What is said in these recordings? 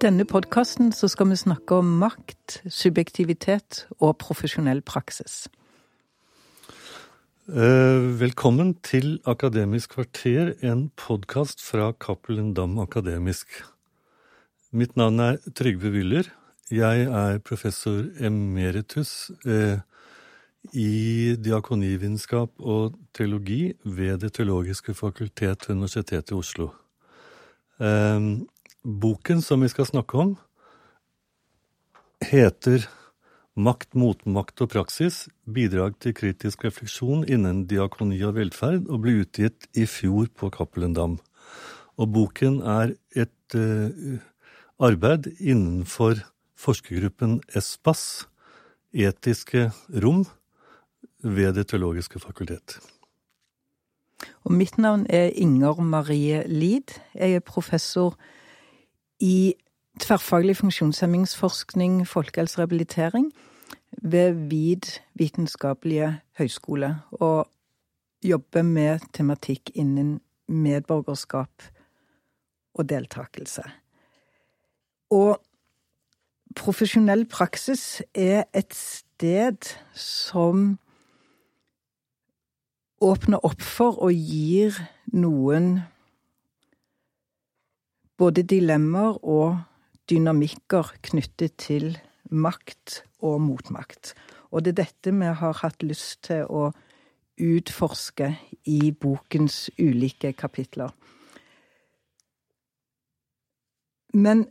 denne podkasten skal vi snakke om makt, subjektivitet og profesjonell praksis. Eh, velkommen til Akademisk kvarter, en podkast fra Cappelen Dam Akademisk. Mitt navn er Trygve Wyller. Jeg er professor emeritus eh, i diakonivitenskap og teologi ved Det teologiske fakultet ved Universitetet i Oslo. Boken som vi skal snakke om, heter Makt, motmakt og praksis bidrag til kritisk refleksjon innen diakoni og velferd, og ble utgitt i fjor på Cappelen Dam. Og boken er et uh, arbeid innenfor forskergruppen ESPAS, etiske rom, ved Det teologiske fakultet. Og mitt navn er Inger Marie Lid. Jeg er professor i tverrfaglig funksjonshemmingsforskning, folkehelserehabilitering ved VID vitenskapelige høgskole, og jobber med tematikk innen medborgerskap og deltakelse. Og profesjonell praksis er et sted som åpner opp for og gir noen både dilemmaer og dynamikker knyttet til makt og motmakt. Og det er dette vi har hatt lyst til å utforske i bokens ulike kapitler. Men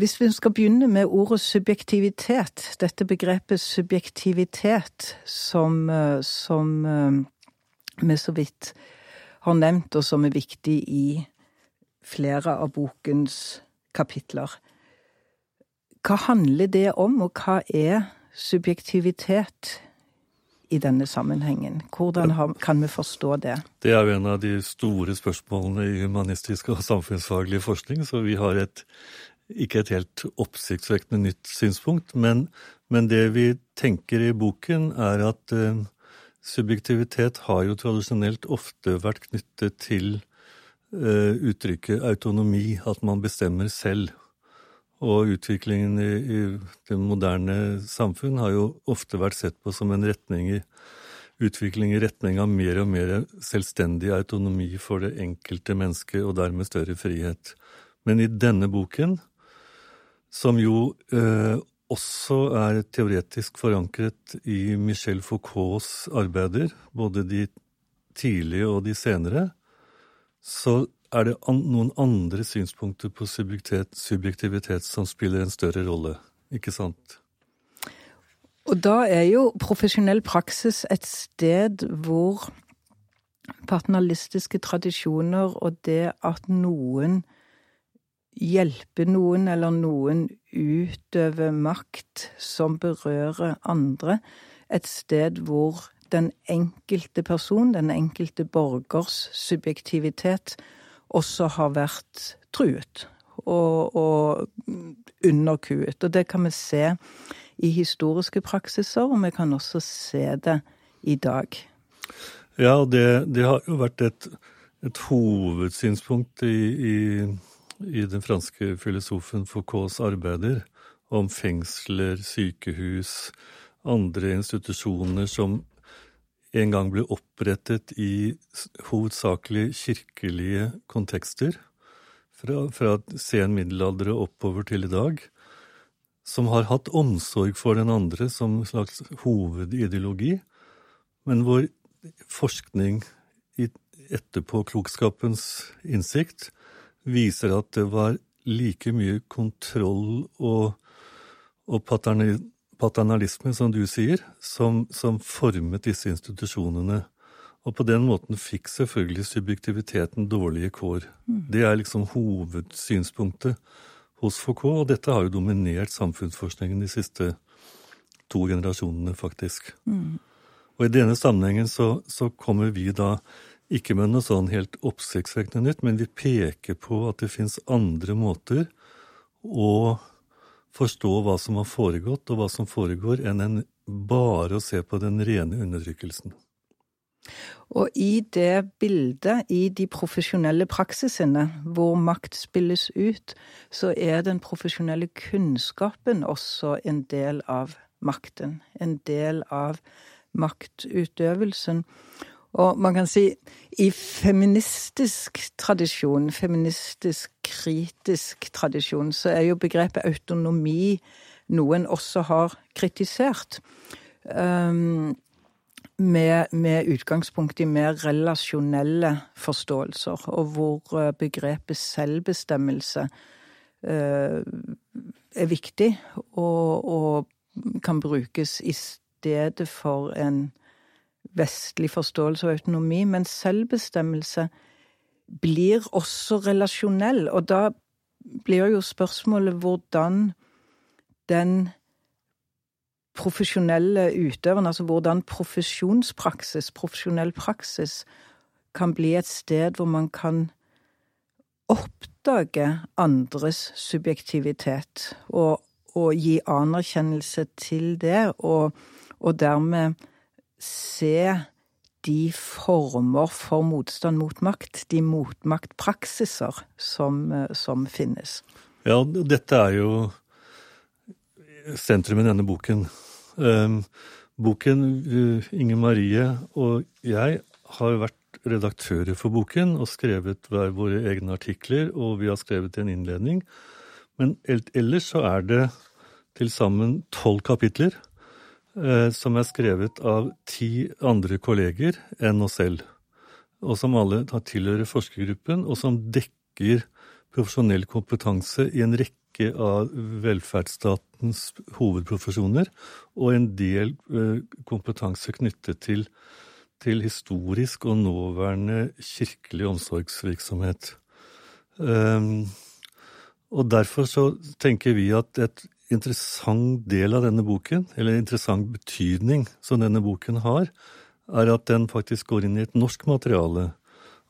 hvis vi skal begynne med ordet subjektivitet, dette begrepet subjektivitet som, som eh, vi så vidt har nevnt, og som er viktig i flere av bokens kapitler. Hva handler det om, og hva er subjektivitet i denne sammenhengen? Hvordan kan vi forstå det? Det er jo en av de store spørsmålene i humanistisk og samfunnsfaglig forskning, så vi har et, ikke et helt oppsiktsvekkende nytt synspunkt. Men, men, det vi tenker i boken, er at uh, subjektivitet har jo tradisjonelt ofte vært knyttet til uttrykket autonomi, at man bestemmer selv. Og utviklingen i, i, det moderne samfunn har jo ofte vært sett på som en retning i, utvikling i retning av mer og mer selvstendig autonomi for det enkelte mennesket, og dermed større frihet. Men i denne boken, som jo eh, også er teoretisk forankret i Michel Foucaults arbeider, både de tidlige og de senere, så er det an noen andre synspunkter på subjektivitet som spiller en større rolle, ikke sant? Og da er jo profesjonell praksis et sted hvor paternalistiske tradisjoner og det at noen hjelper noen, eller noen utøver makt som berører andre, et sted hvor den enkelte person, den enkelte borgers subjektivitet, også har vært truet og, og underkuet. Og det kan vi se i historiske praksiser, og vi kan også se det i dag. Ja, det, det har jo vært et, et hovedsynspunkt i, i, i, den franske filosofen Foucaults arbeider om fengsler, sykehus, andre institusjoner som en gang ble opprettet i hovedsakelig kirkelige kontekster, fra, fra sen middelalder og oppover til i dag, som har hatt omsorg for den andre som slags hovedideologi, men hvor forskning i etterpåklokskapens innsikt viser at det var like mye kontroll og, og paternalisme, som du sier, som, som, formet disse institusjonene. Og på den måten fikk selvfølgelig subjektiviteten dårlige kår. Mm. Det er liksom hovedsynspunktet hos Foucault, og dette har jo dominert samfunnsforskningen de siste to generasjonene, faktisk. Mm. Og i denne sammenhengen så, så, kommer vi da ikke med noe sånn helt oppsiktsvekkende nytt, men vi peker på at det fins andre måter å forstå hva som har foregått, og hva som foregår, enn en bare å se på den rene undertrykkelsen. Og i det bildet, i de profesjonelle praksisene hvor makt spilles ut, så er den profesjonelle kunnskapen også en del av makten. En del av maktutøvelsen. Og man kan si i feministisk tradisjon, feministisk kritisk tradisjon, så er jo begrepet autonomi noe en også har kritisert. Um, med, med, utgangspunkt i mer relasjonelle forståelser, og hvor eh, begrepet selvbestemmelse uh, er viktig og, og, kan brukes i stedet for en vestlig forståelse av autonomi. Men selvbestemmelse blir også relasjonell, og da blir jo spørsmålet hvordan den profesjonelle utøveren, altså hvordan profesjonspraksis, profesjonell praksis, kan bli et sted hvor man kan oppdage andres subjektivitet og, og gi anerkjennelse til det, og, og dermed se de former for motstand mot makt, de motmaktpraksiser som, som finnes. Ja, dette er jo sentrum i denne boken. Um, boken uh, Inger Marie og jeg har vært redaktører for boken og skrevet hver våre egne artikler, og vi har skrevet en innledning. Men ellers så er det til sammen tolv kapitler som er skrevet av ti andre kolleger enn oss selv, og som alle tilhører forskergruppen, og som dekker profesjonell kompetanse i en rekke av velferdsstatens hovedprofesjoner, og en del eh, kompetanse knyttet til, til historisk og nåværende kirkelig omsorgsvirksomhet. Um, og derfor så tenker vi at et interessant del av denne boken, eller interessant betydning som denne boken har, er at den faktisk går inn i et norsk materiale,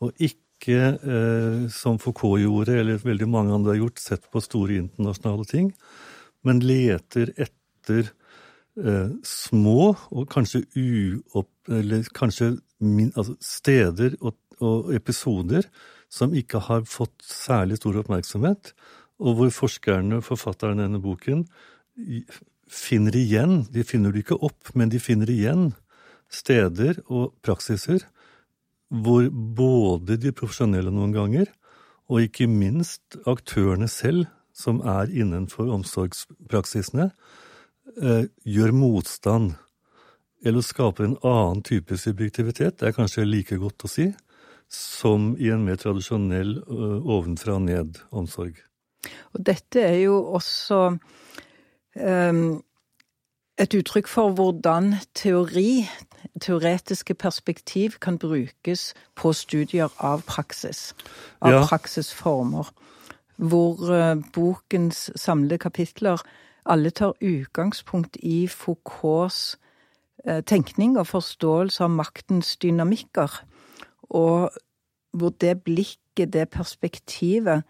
og ikke eh, som Foucault gjorde, eller veldig mange andre har gjort, sett på store internasjonale ting, men leter etter eh, små og kanskje uopp... Eller kanskje min, altså steder og, og, episoder som ikke har fått særlig stor oppmerksomhet, og hvor forskerne og forfatterne i denne boken finner igjen De finner det ikke opp, men de finner igjen steder og praksiser hvor både de profesjonelle noen ganger, og ikke minst aktørene selv, som er innenfor omsorgspraksisene, eh, gjør motstand. Eller skaper en annen type subjektivitet, det er kanskje like godt å si, som i en mer tradisjonell ovenfra-ned-omsorg. Og dette er jo også um, et uttrykk for hvordan teori, teoretiske perspektiv, kan brukes på studier av praksis. Av ja. praksisformer. Hvor uh, bokens samlede kapitler alle tar utgangspunkt i Foucaults uh, tenkning og forståelse av maktens dynamikker. Og hvor det blikket, det perspektivet,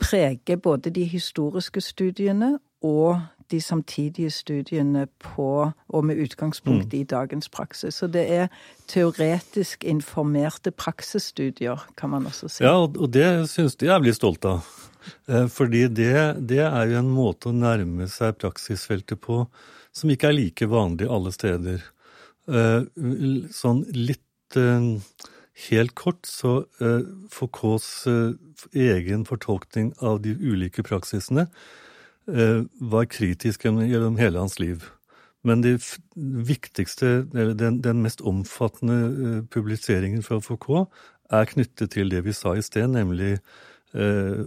preger både de historiske studiene og de samtidige studiene på, og med utgangspunkt mm. i dagens praksis. Så det er teoretisk informerte praksisstudier, kan man også si. Ja, og det syns de jeg veldig stolt av. Eh, fordi det, det er jo en måte å nærme seg praksisfeltet på som ikke er like vanlig alle steder. Eh, sånn litt eh, Helt kort så Foucaults egen fortolkning av de ulike praksisene Eh, var kritisk gjennom hele hans liv. Men det viktigste, eller den, den mest omfattende eh, publiseringen fra Foucault er knyttet til det vi sa i sted, nemlig eh,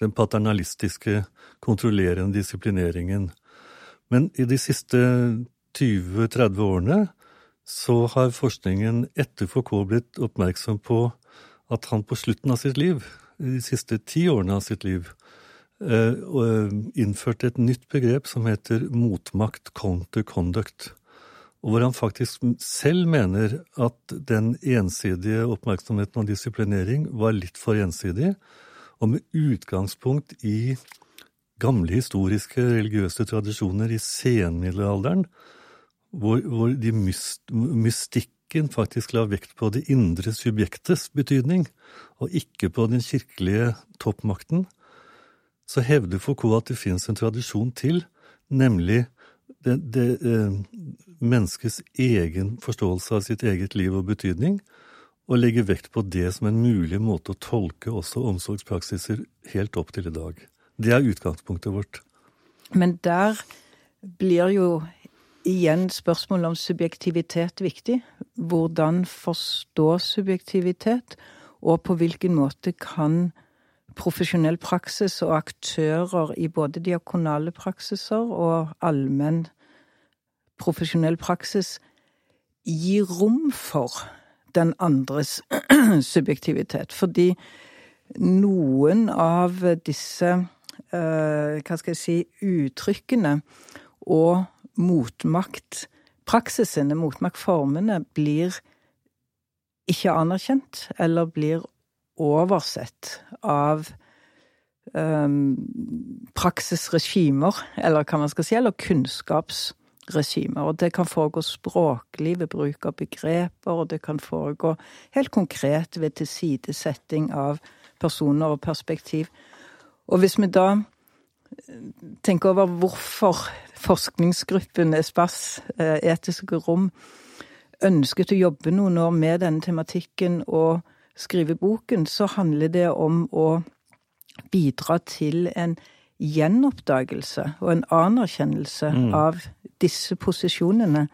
den paternalistiske, kontrollerende disiplineringen. Men i de siste 20-30 årene så har forskningen etter Foucault blitt oppmerksom på at han på slutten av sitt liv, de siste ti årene av sitt liv, Eh, eh, innførte et nytt begrep som heter motmakt counter conduct. Og hvor han faktisk selv mener at den ensidige oppmerksomheten og disiplinering var litt for ensidig, og med utgangspunkt i gamle historiske religiøse tradisjoner i senmiddelalderen, hvor, hvor myst, mystikken faktisk la vekt på det indre subjektets betydning, og ikke på den kirkelige toppmakten, så hevder Foucault at det finnes en tradisjon til, nemlig det, det eh, menneskets egen forståelse av sitt eget liv og betydning, og legger vekt på det som en mulig måte å tolke også omsorgspraksiser helt opp til i dag. Det er utgangspunktet vårt. Men der blir jo igjen spørsmålet om subjektivitet viktig. Hvordan forstå subjektivitet, og på hvilken måte kan profesjonell praksis og aktører i både diakonale praksiser og allmenn profesjonell praksis gi rom for den andres subjektivitet. Fordi noen av disse uh, hva skal jeg si uttrykkene og motmaktpraksisene, motmaktformene, blir ikke anerkjent eller blir oversett av um, praksisregimer, eller hva man skal si, eller kunnskapsregimer. Og det kan foregå språklig ved bruk av begreper, og det kan foregå helt konkret ved tilsidesetting av personer og perspektiv. Og hvis vi da tenker over hvorfor forskningsgruppen Espace, eh, etiske rom, ønsket å jobbe noen år med denne tematikken og skrive boken, så handler det om å bidra til en gjenoppdagelse og en anerkjennelse mm. av disse posisjonene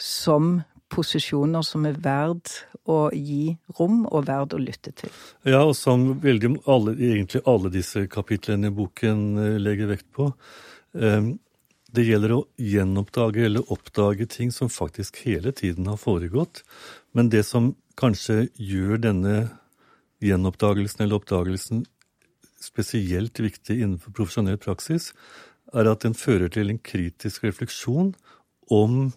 som posisjoner som er verd å gi rom og verd å lytte til. Ja, og som veldig alle, egentlig alle disse kapitlene i boken eh, legger vekt på. Um, det gjelder å gjenoppdage eller oppdage ting som faktisk hele tiden har foregått. Men det som kanskje gjør denne gjenoppdagelsen eller oppdagelsen spesielt viktig innenfor profesjonell praksis, er at den fører til en kritisk refleksjon om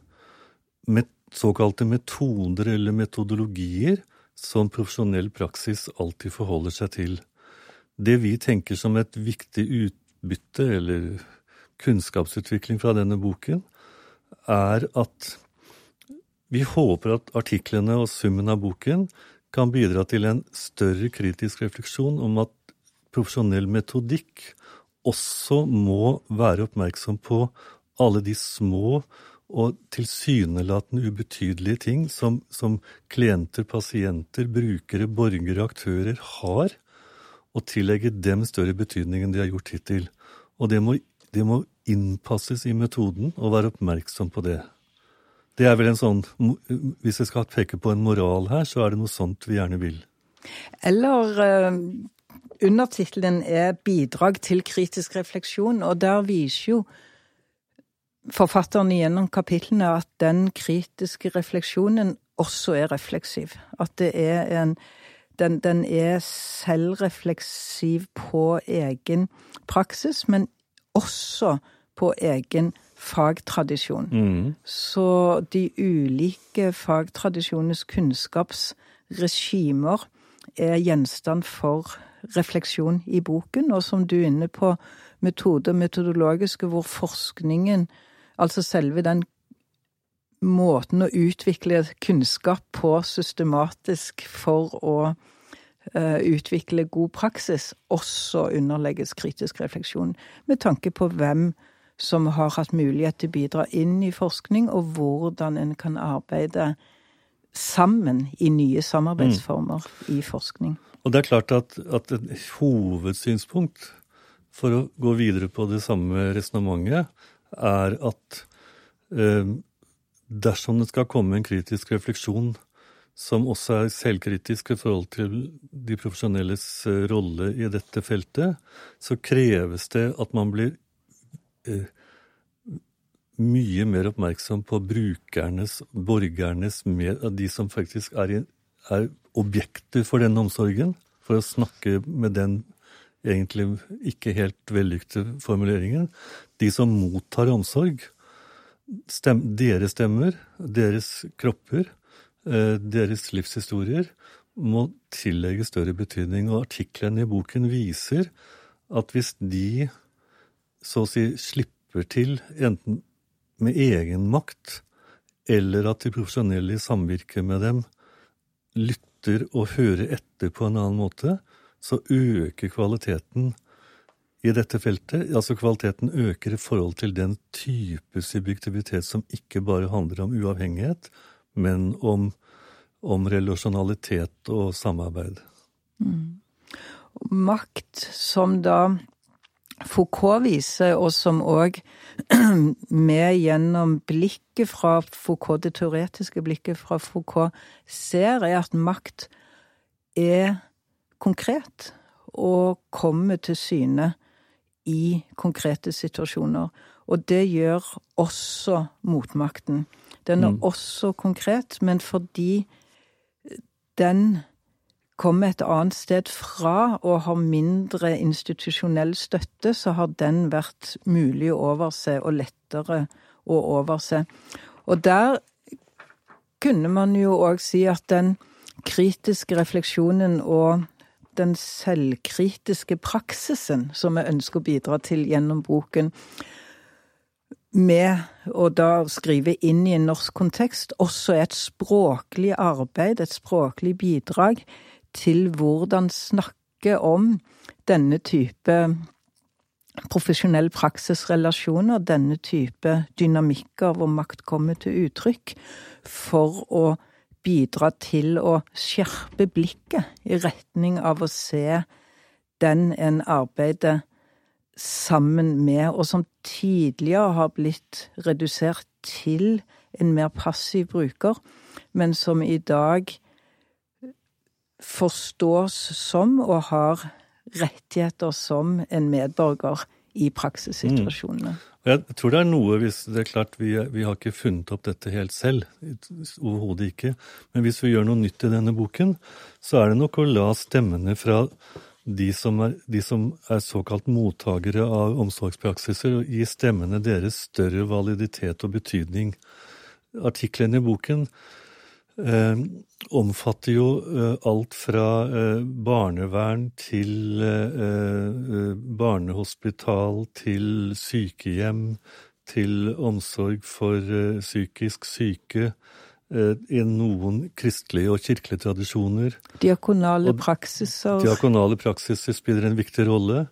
met såkalte metoder eller metodologier som profesjonell praksis alltid forholder seg til. Det vi tenker som et viktig utbytte eller kunnskapsutvikling fra denne boken, er at vi håper at artiklene og summen av boken kan bidra til en større kritisk refleksjon om at profesjonell metodikk også må være oppmerksom på alle de små og tilsynelatende ubetydelige ting som, som klienter, pasienter, brukere, borgere, aktører har, og tillegge dem større betydning enn de har gjort hittil. Og det må det må innpasses i metoden og være oppmerksom på det. Det er vel en sånn Hvis jeg skal peke på en moral her, så er det noe sånt vi gjerne vil. Eller uh, undertittelen er 'Bidrag til kritisk refleksjon', og der viser jo forfatteren gjennom kapitlene at den kritiske refleksjonen også er refleksiv. At det er en den, den er selvrefleksiv på egen praksis, men også på egen fagtradisjon. Mm. Så de ulike fagtradisjonenes kunnskapsregimer er gjenstand for refleksjon i boken, og som du er inne på, metode metodologiske, hvor forskningen, altså selve den måten å utvikle kunnskap på systematisk for å uh, utvikle god praksis, også underlegges kritisk refleksjon, med tanke på hvem som har hatt mulighet til å bidra inn i forskning, og hvordan en kan arbeide sammen i nye samarbeidsformer mm. i forskning. Og det er klart at, at et hovedsynspunkt for å gå videre på det samme resonnementet, er at eh, dersom det skal komme en kritisk refleksjon som også er selvkritisk i forhold til de profesjonelles eh, rolle i dette feltet, så kreves det at man blir eh, mye mer oppmerksom på brukernes, borgernes, mer, de som faktisk er, er objekter for denne omsorgen, for å snakke med den egentlig ikke helt vellykkede formuleringen. De som mottar omsorg. Stem, deres stemmer, deres kropper, Eh, deres livshistorier må tillegge større betydning. Og artiklene i boken viser at hvis de så å si slipper til, enten med egen makt eller at de profesjonelle i samvirke med dem lytter og hører etter på en annen måte, så øker kvaliteten i dette feltet. Altså kvaliteten øker i forhold til den type subjektivitet som ikke bare handler om uavhengighet, men om, om relasjonalitet og samarbeid. Mm. Makt som da Foucault viser, og som òg vi gjennom blikket fra Foucault, det teoretiske blikket fra Foucault, ser, er at makt er konkret og kommer til syne i konkrete situasjoner. Og det gjør også motmakten. Den er mm. også konkret, men fordi den kommer et annet sted fra og har mindre institusjonell støtte, så har den vært mulig å overse og lettere å overse. Og der kunne man jo òg si at den kritiske refleksjonen og den selvkritiske praksisen som vi ønsker å bidra til gjennom boken, med å da skrive inn i en norsk kontekst, også et språklig arbeid, et språklig bidrag til hvordan snakke om denne type profesjonell praksisrelasjoner, denne type dynamikker hvor makt kommer til uttrykk, for å bidra til å skjerpe blikket i retning av å se den en arbeider sammen med, og som tidligere har blitt redusert til en mer passiv bruker, men som i dag forstås som og har rettigheter som en medborger i praksissituasjonene. Mm. Jeg tror det er noe hvis Det er klart, vi, vi har ikke funnet opp dette helt selv. Overhodet ikke. Men hvis vi gjør noe nytt i denne boken, så er det nok å la stemmene fra de som er, de som er såkalt mottakere av omsorgspraksiser, og gi stemmene deres større validitet og betydning. Artiklene i boken eh, omfatter jo eh, alt fra eh, barnevern til eh, barnehospital, til sykehjem, til omsorg for psykisk syke. I noen kristelige og kirkelige tradisjoner. Diakonale praksiser. Diakonale praksiser spiller en viktig rolle.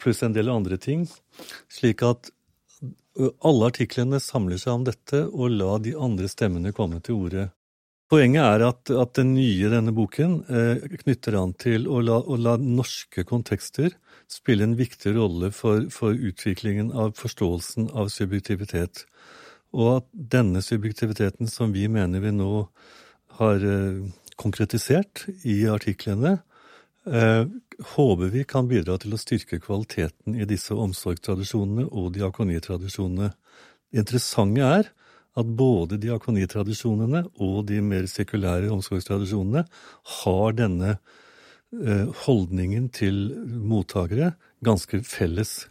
Pluss en del andre ting. Slik at alle artiklene samler seg om dette, og la de andre stemmene komme til orde. Poenget er at, at den nye denne boken eh, knytter an til å la, å la, norske kontekster spille en viktig rolle for, for, utviklingen av forståelsen av subjektivitet. Og at denne subjektiviteten som vi mener vi nå har eh, konkretisert i artiklene, håper vi kan bidra til å styrke kvaliteten i disse omsorgstradisjonene og diakonitradisjonene. Det interessante er at både diakonitradisjonene og de mer sekulære omsorgstradisjonene har denne eh, holdningen til mottakere ganske felles.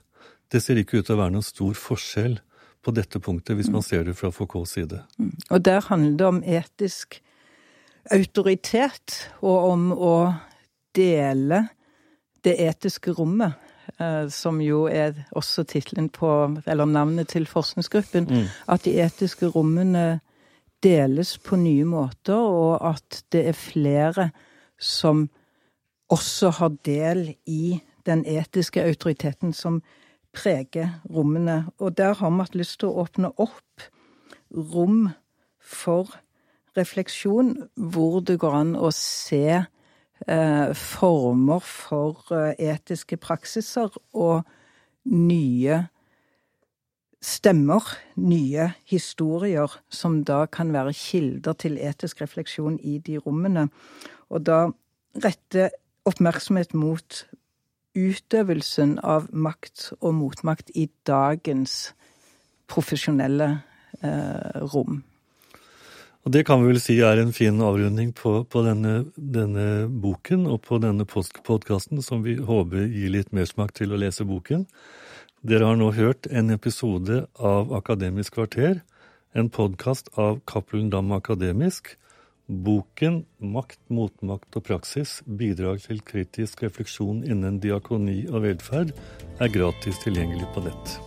Det ser ikke ut til å være noen stor forskjell på dette punktet, hvis man ser det fra Foucaults side. Mm. Og der handler det om etisk autoritet, og om å dele det etiske rommet Eh, som jo er også tittelen på, eller navnet til forskningsgruppen, mm. at de etiske rommene deles på nye måter, og at det er flere som også har del i den etiske autoriteten som preger rommene. Og der har vi hatt lyst til å åpne opp rom for refleksjon, hvor det går an å se former for eh, etiske praksiser og nye stemmer, nye historier, som da kan være kilder til etisk refleksjon i de rommene. Og da rette oppmerksomhet mot utøvelsen av makt og motmakt i dagens profesjonelle eh, rom. Og det kan vi vel si er en fin avrunding på, på denne, denne, boken og på denne podkasten, som vi håper gir litt mersmak til å lese boken. Dere har nå hørt en episode av Akademisk kvarter, en podkast av Cappelen Dam Akademisk. Boken Makt, motmakt og praksis bidrag til kritisk refleksjon innen diakoni og velferd er gratis tilgjengelig på nett.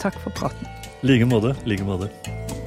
Takk for praten. I like måte. like måte.